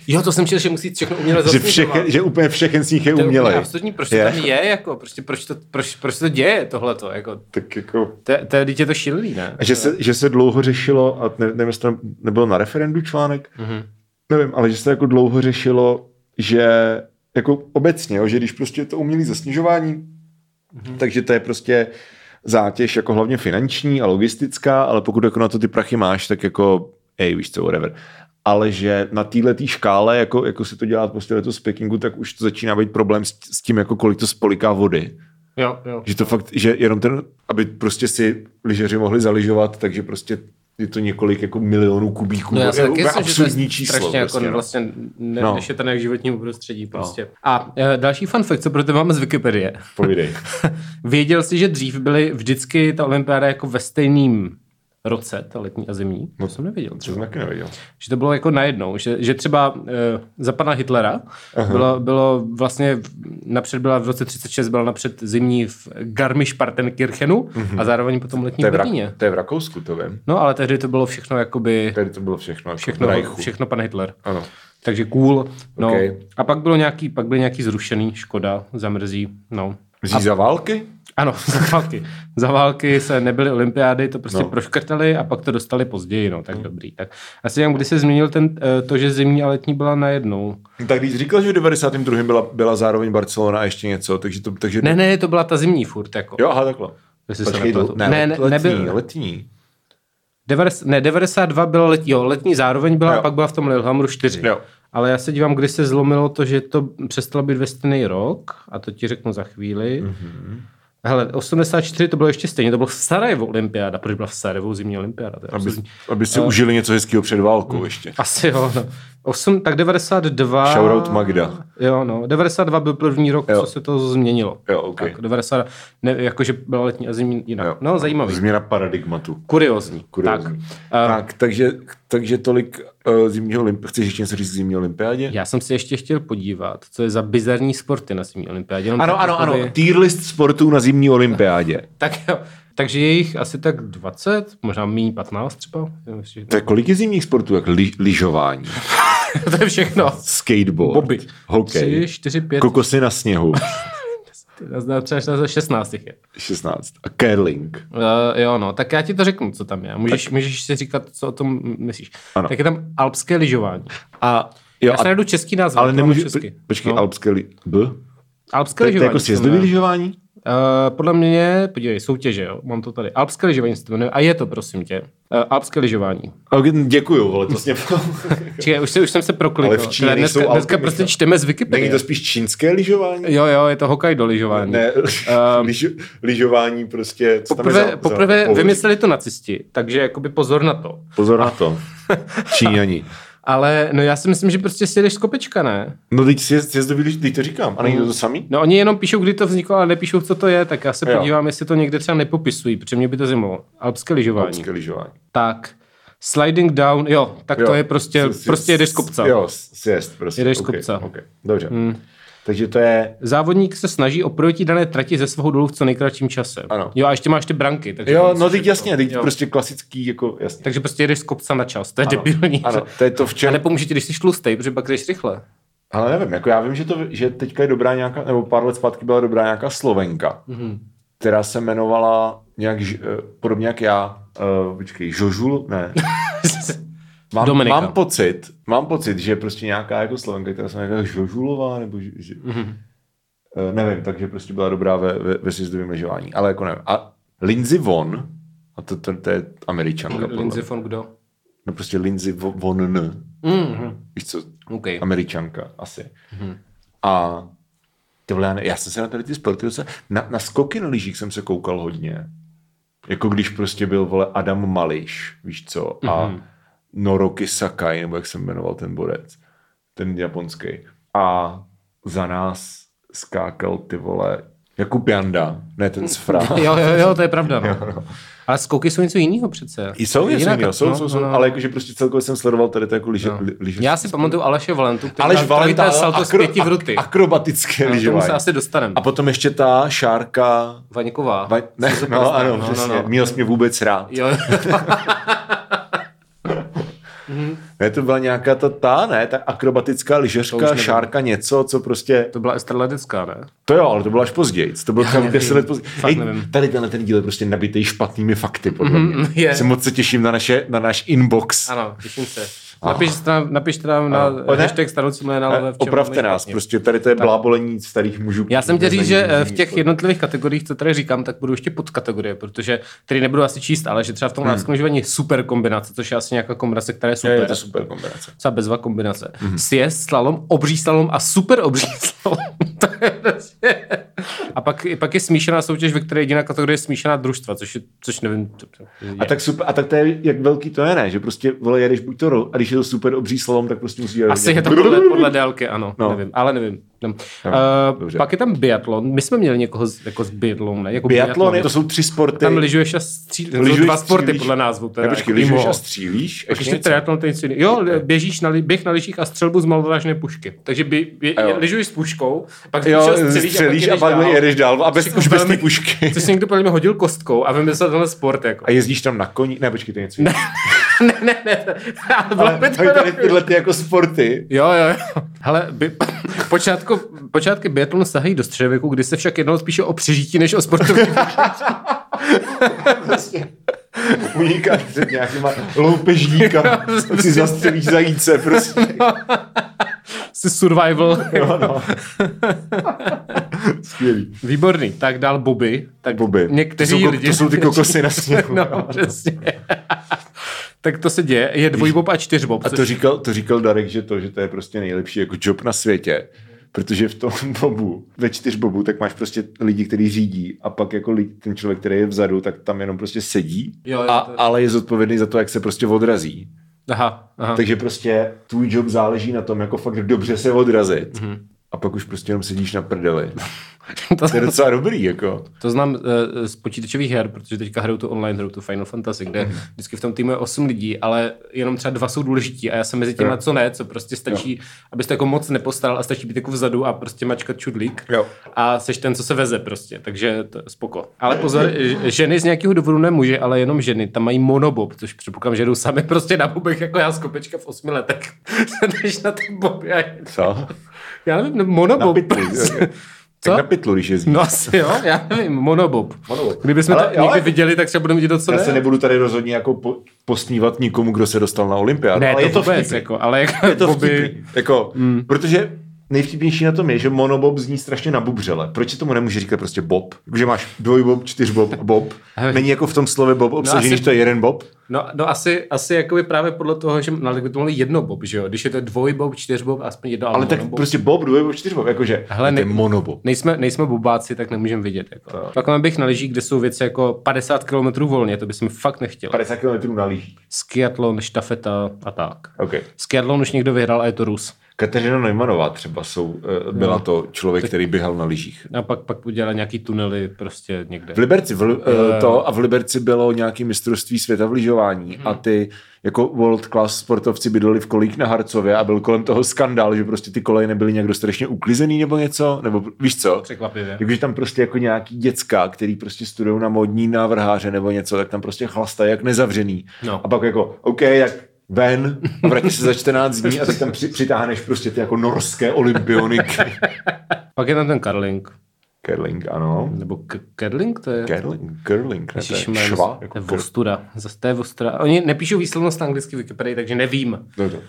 Jo, to jsem četl, že musí všechno uměle že, všechen, že úplně všechen sníh je To je umělej. absurdní, proč to Je. tam je, jako, prostě, proč, to, proč, proč to děje tohleto, jako, Tak jako... to, je- to, je- teď je to šílený, ne? A že se, že se dlouho řešilo, a ne, nevím, jestli to nebylo na referendu článek, Mhm. nevím, ale že se jako dlouho řešilo, že jako obecně, jo, že když prostě je to umělé zasněžování, Mhm. takže to je prostě zátěž jako hlavně finanční a logistická, ale pokud jako na to ty prachy máš, tak jako, ej, víš co, whatever. Ale že na této škále, jako, jako se to dělá prostě letos z Pekingu, tak už to začíná být problém s, s tím, jako kolik to spoliká vody. Jo, jo. Že to fakt, že jenom ten, aby prostě si lyžeři mohli zaližovat, takže prostě je to několik jako milionů kubíků. No já si je taky myslím, že to je číslo. strašně prostě, jako no. vlastně ne, No. no. je jak životnímu prostředí prostě. A e, další fun fact, co pro tebe máme z Wikipedie. Povídej. Věděl jsi, že dřív byly vždycky ta olympiáda jako ve stejným roce, ta letní a zimní? To jsem nevěděl. To jsem taky nevěděl. Že to bylo jako najednou, že, že třeba e, za pana Hitlera bylo, bylo vlastně, napřed byla v roce 36 byla napřed zimní v Garmisch-Partenkirchenu a zároveň potom letní To v Berlíně. To je v Rakousku, to vím. No ale tehdy to bylo všechno jakoby, Tady to bylo všechno. Jako všechno, Reichu. všechno pan Hitler. Ano. Takže cool. No. Ok. A pak bylo nějaký, pak byly nějaký zrušený, škoda, zamrzí, no. Vzí za války? Ano, za války. Za války se nebyly olympiády, to prostě No. no. proškrtali a pak to dostali později, no, tak dobrý. Tak asi jak kdy se změnil ten, eh, to, že zimní a letní byla najednou. Tak když říkal, že v 92. byla, byla zároveň Barcelona a ještě něco, takže to... Takže... Ne, ne, to byla ta zimní furt, jako. Jo, aha, takhle. Se Počkej, ne, Ne, ne, ne, letní, nebyl- letní. 90, ne, 92 byla letní, jo, letní zároveň byla Jo. a pak byla v tom Lillehammeru 4. Jo. Ale já se dívám, kdy se zlomilo to, že to přestalo být ve stejný rok, a to ti řeknu za chvíli. Mm-hmm. Hele, 84 to bylo ještě stejně, to bylo v Sarajevo olympiáda, proč byla v Sarajevu zimní olympiáda? Aby, aby si užili něco hezkého před válkou ještě. Asi jo, no. 8, tak 92... Shoutout Magda. Jo, no, 92 byl první rok, Jo. co se to změnilo. Jo, ok. Tak, 90, ne, jakože byla letní a zimní jinak. Jo. No, zajímavý. Změna paradigmatu. Kuriozní. Kuriozní. Tak, Tak, uh, tak takže, takže tolik uh, zimního olympiády. Chceš ještě něco říct zimní olympiádě? já jsem si ještě chtěl podívat, co je za bizarní sporty na zimní olympiádě. Ano, ano, ano. Tier list sportů na zimní olympiádě. Tak jo. Takže je jich asi tak 20, možná méně 15 třeba. To je kolik je zimních sportů? Jak li, lyžování, to je všechno. skateboard, Bobby. hokej, 3, 4, 5, kokosy na sněhu, třeba 16 jich je. 16. A curling. Uh, jo, no, tak já ti to řeknu, co tam je. Můžeš, můžeš si říkat, co o tom myslíš. Ano. Tak je tam alpské lyžování. A, Jo, já si a, najdu český název. ale nemůžu, česky. počkej, no. alpské li, b? Alpské je- to je lyžování. jako se sjezdový lyžování? Uh, podle mě, podívej, soutěže, jo, mám to tady. Alpské lyžování se to jmenuje. A je to, prosím tě. Uh, alpské lyžování. Děkuju, vole, to vlastně... Čekaj, už, se, už jsem se proklikal. Ale v Číně dneska, dneska Alpy, prostě čteme z Wikipedie. Není to spíš čínské lyžování? Jo, jo, je to Hokkaido lyžování. Ne, lyž, lyžování prostě... Co tam je Poprvé, za- poprvé za vymysleli to nacisti, takže jakoby pozor na to. Pozor na to. Číňani. Ale no já si myslím, že prostě si jdeš z kopečka, ne? No teď si lyž, teď to říkám. A není to to samý? No oni jenom píšou, kdy to vzniklo, ale nepíšou, co to je, tak já se Jo. podívám, jestli to někde třeba nepopisují, protože mě by to zajímalo. Alpské lyžování. Alpské lyžování. Tak, sliding down, jo, tak Jo, to je prostě, si- si- prostě jedeš z kopce. Jo, sjezd prostě. Jedeš z Ok, kopce. ok. Dobře. Hmm. Takže to je... Závodník se snaží o projetí dané trati ze svého dolu v co nejkratším čase. Ano. Jo, a ještě máš ty branky. Takže jo, no teď jasně, teď prostě klasický, jako jasně. Takže prostě jedeš z kopca na čas, to je ano, debilní. Ano, to je to v čem... A nepomůže ti, když jsi tlustej, protože pak jdeš rychle. Ale nevím, jako já vím, že, to, že teďka je dobrá nějaká, nebo pár let zpátky byla dobrá nějaká Slovenka, mm-hmm. která se jmenovala nějak, uh, podobně jak já, uh, počkej, Žožul, ne. mám, mám, pocit, mám pocit, že prostě nějaká jako Slovenka, která se jmenuje Žožulová, nebo že, že mm-hmm. nevím, takže prostě byla dobrá ve, ve, ve sjezdovém lyžování, ale jako nevím. A Lindsay Von, a to, to, to je američanka. Lindsay Von kdo? No prostě Lindsay Von. Mm-hmm. Víš co? Okay. Američanka asi. Mm-hmm. A ty vole, já jsem se na tady ty sporty na, na skoky na lyžích jsem se koukal hodně. Jako když prostě byl, vole, Adam Mališ, víš co, a mm-hmm. Noroki Sakai, nebo jak se jmenoval ten borec, ten japonský. A za nás skákal ty vole Jakub Janda, ne ten z Fra. jo, jo, jo, to je pravda. No. jo, no. Ale skoky jsou něco jiného přece. I jsou něco jiného, jsou, no, jsou, jsou, no, no. ale jakože prostě celkově jsem sledoval tady to jako liže, no. liže Já si pamatuju Aleše Valentu, který Aleš Valenta, salto akro, z pěti v ruty. Akrobatické no, lyžování. se asi dostaneme. A potom ještě ta šárka... Vaňková. Va... Ne, no, ano, no, přesně. No, no. Měl jsi mě vůbec rád. Jo. Ne, to byla nějaká ta, ta ne, ta akrobatická lyžařka, šárka, něco, co prostě... To byla Ester Ledecká, ne? To jo, ale to bylo až později. To bylo tam 10 let později. Hej, tady tenhle ten díl je prostě nabitý špatnými fakty, podle mě. Mm, yeah. Se moc se těším na, naše, na náš inbox. Ano, těším se. Napište nám, napište nám na hashtag staroucí milionálové. Opravte nás, prostě tady to je blábolení starých mužů. Já jsem chtěl říct, že eh, v těch jednotlivých kategoriích, co tady říkám, tak budu ještě podkategorie, protože tady nebudu asi číst, ale že třeba v tom hmm. je super kombinace, což je asi nějaká kombinace, která je super. Je, je to super kombinace. Třeba bezva kombinace. Hmm. Sjezd, slalom, obří slalom a super obří slalom. to je prostě... A pak, pak je smíšená soutěž, ve které jediná kategorie je smíšená družstva, což, je, což nevím. Je. A tak super, a tak to je, jak velký to je, ne? Že prostě, vole, jedeš buď to, a když je to super obří slalom, tak prostě musí... Asi je to podle, podle délky, ano, no. nevím, ale nevím. No. Uh, pak je tam biatlon. My jsme měli někoho z, jako z biatlonu, ne? Jako biatlon, biatlon, to jsou tři sporty. Tam lyžuješ a střílíš. Lyžuješ, dva sporty střílíš. podle názvu. Teda, ne, počkej, lyžuješ a střílíš? Ještě, ještě triatlon, to něco Jo, běžíš na, běh na lyžích a střelbu z malovážné pušky. Takže by, by, lyžuješ s puškou, pak jo, střelíš, a pak, a jedeš dál. A bez, už bez té pušky. Což si někdo podle mě hodil kostkou a vymyslel tenhle sport. Jako. A jezdíš tam na koni? Ne, počkej, to je něco. ne, ne, ne. Ale by to tady tyhle ty jako sporty. Jo, jo, jo. Hele, by, počátku, počátky biatlonu sahají do středověku, kdy se však jednalo spíše o přežití než o sportovní Vlastně unikáš před nějakýma loupežníka, si zastřelíš zajíce, prostě. Jsi survival. Jo, no. Skvělý. Výborný. Tak dál Bobby. Tak Bobby. Někteří to jsou, lidi... To jsou ty kokosy na sněhu. no, přesně. Tak to se děje. Je dvojbob a čtyřbob. A to říkal, to říkal Darek, že to, že to je prostě nejlepší jako job na světě. Protože v tom bobu, ve čtyřbobu, tak máš prostě lidi, kteří řídí a pak jako lidi, ten člověk, který je vzadu, tak tam jenom prostě sedí, jo, jo, a, to... ale je zodpovědný za to, jak se prostě odrazí. Aha, aha. Takže prostě tvůj job záleží na tom, jako fakt dobře se odrazit. Mm-hmm. A pak už prostě jenom sedíš na prdeli. to, to je docela dobrý, jako. To znám uh, z počítačových her, protože teďka hraju tu online hru, tu Final Fantasy, kde mm. vždycky v tom týmu je 8 lidí, ale jenom třeba dva jsou důležití a já jsem mezi těma, co ne, co prostě stačí, jo. abyste jako moc nepostaral a stačí být jako vzadu a prostě mačkat čudlík jo. a seš ten, co se veze prostě, takže to je spoko. Ale pozor, ženy z nějakého důvodu ne muže, ale jenom ženy, tam mají monobob, což předpokládám, že jdou sami prostě na bobech jako já z kopečka v 8 letech. Jdeš na ten bob. Co? Já nevím, monobob. Co? Tak na pytlu, když jezdíš. No asi jo, já nevím, monobob. monobob. Kdybychom to někdy viděli, tak třeba budeme vidět docela. Já se nebudu tady rozhodně jako po, postnívat nikomu, kdo se dostal na olympiádu. Ne, ale to je to vůbec, jako, ale jako, je to boby... jako, mm. protože nejvtipnější na tom je, že monobob zní strašně na bubřele. Proč se tomu nemůže říkat prostě bob? Že máš dvojbob, čtyřbob, bob. Není jako v tom slově bob obsažený, no asi, že to je jeden bob? No, no asi, asi jakoby právě podle toho, že no, by to mohli jedno bob, že jo? Když je to dvojbob, čtyřbob, aspoň jedno Ale tak monobob. prostě bob, dvojbob, čtyřbob, jakože Hele, ne, monobob. Nejsme, nejsme bobáci, tak nemůžeme vidět. Jako. To. Pak bych na lyžích, kde jsou věci jako 50 km volně, to bychom fakt nechtěli. 50 km na lyžích. Skiatlon, štafeta a tak. Okay. Skiatlon už někdo vyhrál a je to Rus. Kateřina Neumannová třeba jsou, eh, byla to člověk, který běhal na lyžích. A pak, pak udělala nějaký tunely prostě někde. V Liberci, v, uh, to, a v Liberci bylo nějaký mistrovství světa v lyžování hmm. a ty jako world class sportovci bydleli v kolích na Harcově a byl kolem toho skandál, že prostě ty koleje nebyly nějak dostatečně uklizený nebo něco, nebo víš co? Překvapivě. Jakože tam prostě jako nějaký děcka, který prostě studují na modní návrháře nebo něco, tak tam prostě chlastají jak nezavřený. No. A pak jako, OK, tak ven, vrátí se za 14 dní a tak tam při, přitáhneš prostě ty jako norské olympioniky. Pak je tam ten Karling. Kerling, ano. Nebo k- Kerling, to je... Kerling, Kerling, ne, to je šva. Jako to je Vostura. Zase to je Vostura. Oni nepíšou výslovnost na anglicky Wikipedii, takže nevím. No, to, uh,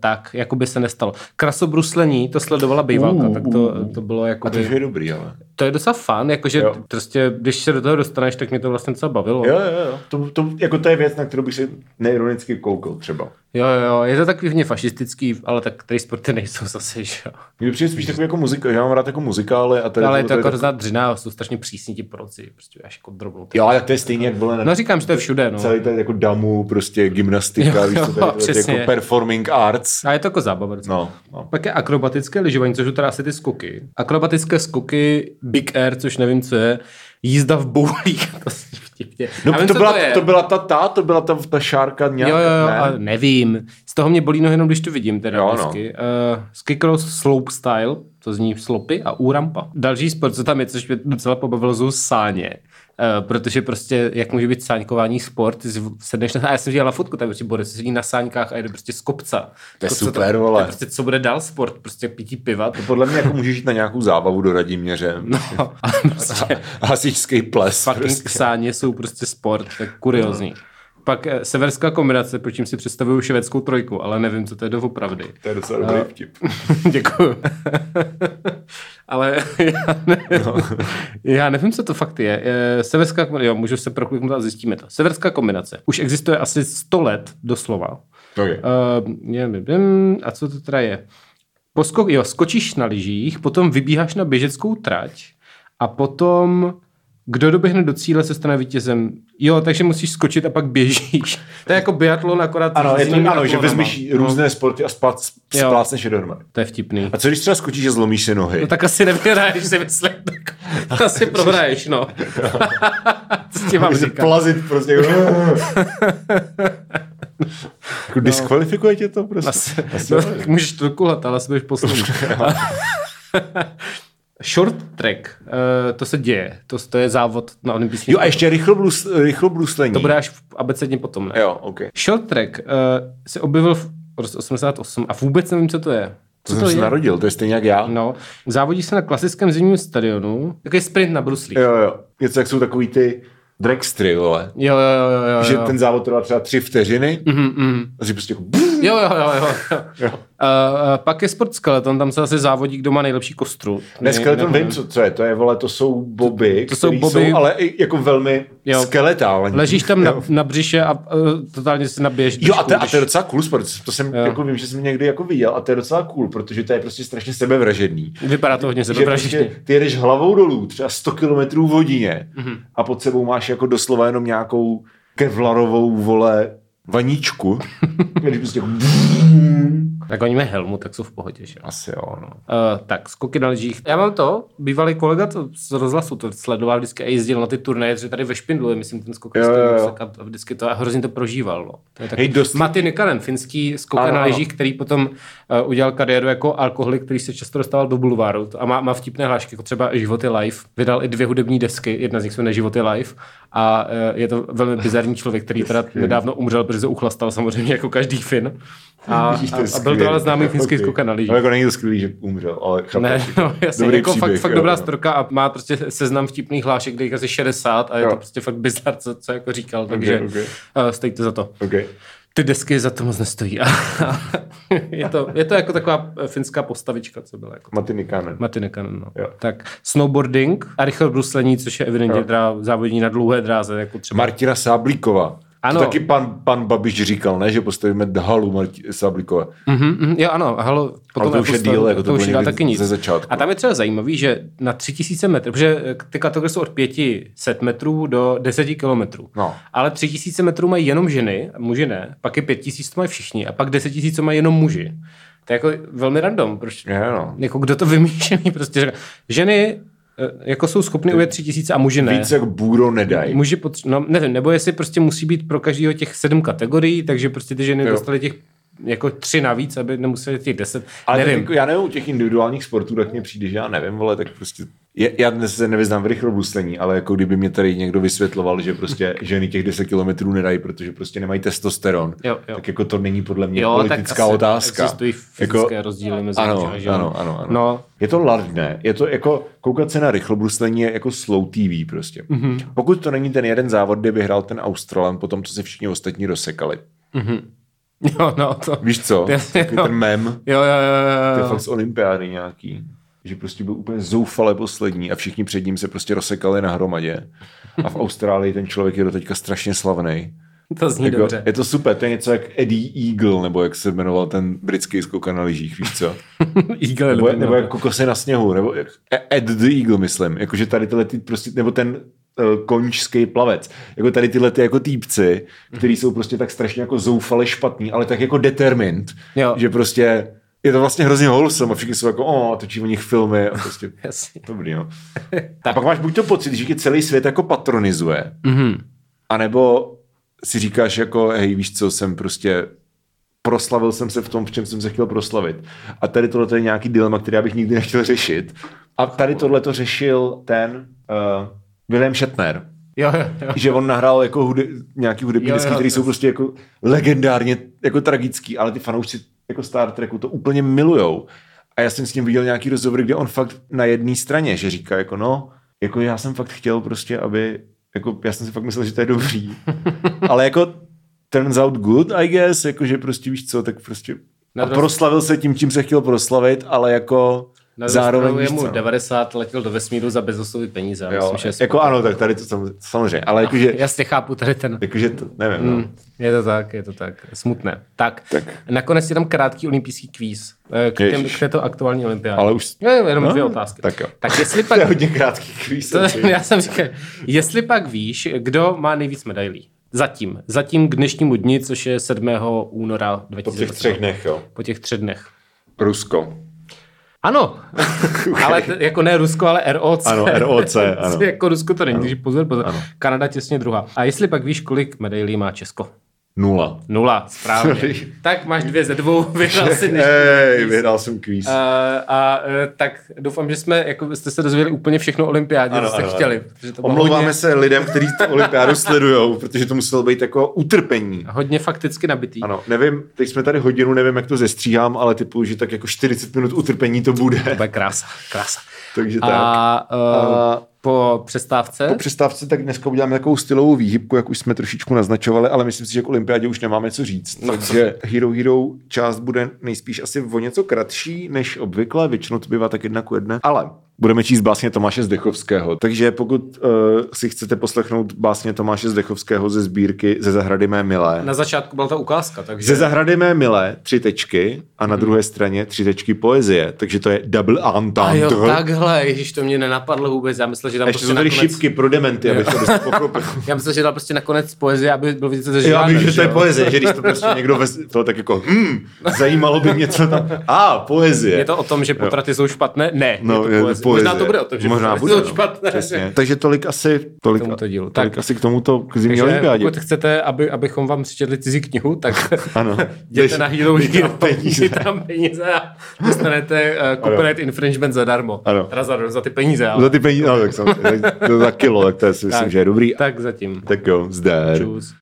tak, jako by se nestalo. Krasobruslení, to sledovala bývalka, uh, tak to, to bylo jako... A to je dobrý, ale. To je docela fun, jakože jo. prostě, když se do toho dostaneš, tak mě to vlastně docela bavilo. Jo, jo, jo. To, to, jako to je věc, na kterou bych si neironicky koukal třeba. Jo, jo, je to takový fašistický, ale tak který sporty nejsou zase, že jo. Mně přijde spíš takový jako muzika, já mám rád jako muzikály a tady ale je to jako hrozná dřina, jsou strašně přísní ti poroci, prostě až jako drobnou. Jo, ale to je stejně jak bylo. No říkám, že to je všude, no. Celý ten jako damu, prostě gymnastika, jo, víš, to, to, jako performing arts. A je to jako zábava. No, no. Pak je akrobatické lyžování, což jsou teda asi ty skoky. Akrobatické skoky, big air, což nevím, co je, jízda v boulích, to vtipně. No vím, to, byla, to, to, byla ta, ta, to byla ta, ta šárka nějak, Jo, jo, jo, ne? nevím. Z toho mě bolí no jenom, když to vidím teda jo, vždycky. No. Uh, skicross slope style, to zní slopy a úrampa. Další sport, co tam je, což mě docela pobavilo, jsou sáně. Uh, protože prostě, jak může být sáňkování sport, ty sedneš na, a já jsem dělal fotku, tak prostě Boris sedí na sáňkách a jde prostě z kopca. To je to, super, to, vole. To prostě, co bude dál sport, prostě pití piva. To podle mě jako můžeš jít na nějakou zábavu do Radíměře. No, a prostě... Hasičský ples. Fucking prostě. sáně jsou prostě sport, tak kuriozní. No. Pak eh, severská kombinace, proč si představuju švédskou trojku, ale nevím, co to je doopravdy. To je docela dobrý vtip. Děkuju. ale já, ne, no. já nevím, co to fakt je. Eh, severská kombinace, jo, můžu se prokliknout a zjistíme to. Severská kombinace. Už existuje asi 100 let doslova. Okay. Uh, nevím, a co to teda je? Poskok, jo, skočíš na lyžích, potom vybíháš na běžeckou trať a potom kdo doběhne do cíle, se stane vítězem. Jo, takže musíš skočit a pak běžíš. To je jako biatlon, akorát... Ano, je to, ano že vezmeš no. různé sporty a spát, splácneš je dohromady. To je vtipný. A co když třeba skočíš a zlomíš si nohy? No tak asi nevyhraješ, si myslím. Tak asi prohraješ, no. co ti mám říkat? plazit prostě. jako diskvalifikuje tě to prostě? Asi, asi no, můžeš to kulat, ale asi budeš poslední. Short track, uh, to se děje, to, to je závod na olympijských. Jo a ještě rychlobrus, rychlobruslení. To bude až v abecedně potom, ne? Jo, ok. Short track uh, se objevil v roce 88 a vůbec nevím, co to je. Co to, to jsem se narodil, to je stejně jak já. No, závodí se na klasickém zimním stadionu, takový sprint na bruslích. Jo, jo, něco jak jsou takový ty dragstry, vole. Jo, jo, jo, jo. Že ten závod trvá třeba tři vteřiny mm-hmm, mm. a si prostě jako... Jo, jo, jo, jo. jo. Uh, pak je sport skeleton, tam se asi závodí, kdo má nejlepší kostru. Ne, skeleton vím, co, co je, to je, vole, to jsou boby, to, to jsou, boby, jsou ale i jako velmi jo. skeletální. Ležíš tam na, na břiše a uh, totálně si nabiješ. Jo, a to, a to je docela cool sport, to jsem, jo. jako vím, že jsem někdy jako viděl a to je docela cool, protože to je prostě strašně sebevražedný. Vypadá to hodně sebevražedně. Prostě ty jedeš hlavou dolů, třeba 100 km v hodině mm-hmm. a pod sebou máš jako doslova jenom nějakou kevlarovou, vole, vaníčku, když prostě tak oni mají helmu, tak jsou v pohodě, že? Asi jo, no. Uh, tak, skoky na lyžích. Já mám to, bývalý kolega to z rozhlasu to sledoval vždycky a jezdil na ty turnaje, že tady ve Špindlu je, myslím, ten skok. Jo. A vždycky to a hrozně to prožíval. No. To je Hej, dost... Mati Nikanen, finský skok na lyžích, který potom uh, udělal kariéru jako alkoholik, který se často dostával do bulváru a má, má vtipné hlášky, jako třeba Životy live. Vydal i dvě hudební desky, jedna z nich se jmenuje Životy live a uh, je to velmi bizarní člověk, který teda nedávno umřel, protože uchlastal samozřejmě jako každý Fin. A, a, a byl to ale známý finský okay. skoka na. No, jako není to skvělý, že umřel, ale chápu. Ne, no, jasně, Dobrý jako příběh, fakt, fakt dobrá storka a má prostě seznam vtipných hlášek, kde jich asi 60 a je jo. to prostě fakt bizar, co, co jako říkal, takže okay, okay. Uh, stojí to za to. Okay. Ty desky za to moc nestojí. je, to, je to jako taková finská postavička, co byla. Jako Matinikanen. Matinikanen, no. Jo. Tak snowboarding a rychle bruslení, což je evidentně závodní na dlouhé dráze. Jako třeba... Martina Sáblíková. Ano. To taky pan, pan Babiš říkal, ne, že postavíme halu Marti Sablikové. Mm-hmm, mm, jo, ano, halu. Potom Ale to už je díl, jako to, to už je taky nic. ze začátku. A tam je třeba zajímavý, že na 3000 metrů, protože ty kategorie jsou od 500 metrů do 10 kilometrů. No. Ale 3000 metrů mají jenom ženy, muži ne, pak je 5000 to mají všichni a pak 10 000 to mají jenom muži. To je jako velmi random. Proč, je, no. Jako kdo to vymýšlí, prostě ženy eh, jako jsou schopny ujet tři tisíce a muži ne. Víc jak bůro nedají. Muži potř- no, nevím, nebo jestli prostě musí být pro každého těch sedm kategorií, takže prostě ty ženy jo. dostaly těch jako tři navíc, aby nemuseli těch deset. Ale nevím. Jako, já nevím, u těch individuálních sportů, tak mě přijde, že já nevím, ale tak prostě je, já dnes se nevyznám v rychlobruslení, ale jako kdyby mě tady někdo vysvětloval, že prostě ženy těch 10 kilometrů nedají, protože prostě nemají testosteron, jo, jo. tak jako to není podle mě jo, politická tak otázka. Existují fyzické jako, rozdíly mezi ano, ano, ano, ano, ano. No. Je to lardné, je to jako, koukat se na rychlobruslení je jako slow TV prostě. Mm-hmm. Pokud to není ten jeden závod, kde vyhrál ten Australan, potom co se všichni ostatní rozsekali. Mm-hmm. Jo, no to... Víš co? Takový ten mem. Jo, jo, jo, jo. To je fakt z olympiády nějaký. Že prostě byl úplně zoufale poslední a všichni před ním se prostě rozsekali na hromadě. A v Austrálii ten člověk je do teďka strašně slavný. To zní jako, dobře. Je to super, to je něco jak Eddie Eagle, nebo jak se jmenoval ten britský skok na lyžích, víš co? Eagle, nebo, nebo jak kokosy na sněhu, nebo jak Ed the Eagle, myslím. Jakože tady tyhle ty prostě, nebo ten uh, končský plavec. Jako tady tyhle ty jako týpci, který jsou prostě tak strašně jako zoufale špatný, ale tak jako determined, jo. že prostě je to vlastně hrozně wholesome a všichni jsou jako, o, točí o nich filmy a prostě Jasně. dobrý, no. a pak máš buď to pocit, že tě celý svět jako patronizuje, mm-hmm. anebo si říkáš jako, hej, víš co, jsem prostě proslavil jsem se v tom, v čem jsem se chtěl proslavit. A tady tohle je nějaký dilema, který já bych nikdy nechtěl řešit. A tady tohle to řešil ten uh, William Shatner. Jo, jo, jo. Že on nahrál jako hude, nějaký hudební disky, které jsou prostě jako legendárně jako tragický, ale ty fanoušci jako Star Treku to úplně milujou. A já jsem s ním viděl nějaký rozhovor, kde on fakt na jedné straně, že říká jako no, jako já jsem fakt chtěl prostě, aby, jako já jsem si fakt myslel, že to je dobrý. Ale jako turns out good, I guess, jako že prostě víš co, tak prostě a proslavil se tím, čím se chtěl proslavit, ale jako na Zároveň je mu 90, letěl do vesmíru za bezoslovy peníze. Jo, myslím, že jako ano, tak tady to samozřejmě, ale jakože... Jasně chápu tady ten... Jakože to, nevím, no. mm, Je to tak, je to tak, smutné. Tak, tak. nakonec je tam krátký olympijský kvíz eh, k, těm, k této aktuální olympiádě. Ale už... Jo, jenom no, dvě otázky. Tak jo. Tak jestli pak... to je hodně krátký kvíz. To, já jsem říkal, jestli pak víš, kdo má nejvíc medailí. Zatím. Zatím k dnešnímu dni, což je 7. února 2020. Po těch třech dnech, jo. Po těch třech dnech. Rusko. Ano, ale t- jako ne Rusko, ale ROC. Ano, ROC, ano. jako Rusko to není, takže pozor, pozor. Ano. Kanada těsně druhá. A jestli pak víš, kolik medailí má Česko? Nula. Nula, správně. Sorry. Tak máš dvě ze dvou, vyhrál si Hej, vyhrál jsem kvíz. Uh, a uh, tak doufám, že jsme, jako jste se dozvěděli úplně všechno o olympiádě, co jste ano, chtěli. To Omlouváme hodně... se lidem, kteří tu olympiádu sledují, protože to muselo být jako utrpení. Hodně fakticky nabitý. Ano, nevím, teď jsme tady hodinu, nevím, jak to zestříhám, ale typu, že tak jako 40 minut utrpení to bude. To bude krása, krása. Takže a, tak. Uh, a po přestávce? Po přestávce tak dneska uděláme takovou stylovou výhybku, jak už jsme trošičku naznačovali, ale myslím si, že k olympiádě už nemáme co říct. No, takže Hero Hero část bude nejspíš asi o něco kratší než obvykle, většinou to bývá tak jedna ku jedné. Ale budeme číst básně Tomáše Zdechovského. Takže pokud uh, si chcete poslechnout básně Tomáše Zdechovského ze sbírky Ze zahrady mé milé. Na začátku byla ta ukázka, takže... Ze zahrady mé milé, tři tečky a na hmm. druhé straně tři tečky poezie, takže to je double entendre. A jo, takhle, ježiš, to mě nenapadlo vůbec, já myslel, že tam Ještě prostě jsou tady nakonec... šipky pro dementy, abych to pochopil. já myslel, že dal prostě nakonec poezie, aby byl vidět, že Já vím, že to je poezie, že když to prostě někdo ve... to tak jako, hm, zajímalo by mě, co tam... A, ah, poezie. Je to o tom, že potraty jsou špatné? Ne, no, je to poezie. Poezie. Možná to bude o tom, že Možná bude, no, špatné. Přesně. Takže tolik asi, tolik, k tomuto dílu. Tolik tak, asi k tomuto k zimní olympiádě. Pokud chcete, aby, abychom vám přečetli cizí knihu, tak ano. jděte na Hero Hero, peníze. tam peníze a dostanete uh, copyright infringement zadarmo. Ano. Teda za, za ty peníze. Ale... Za ty peníze, no, tak, jsem, za kilo, tak to si myslím, že je dobrý. Tak zatím. Tak jo, zdar. Čus.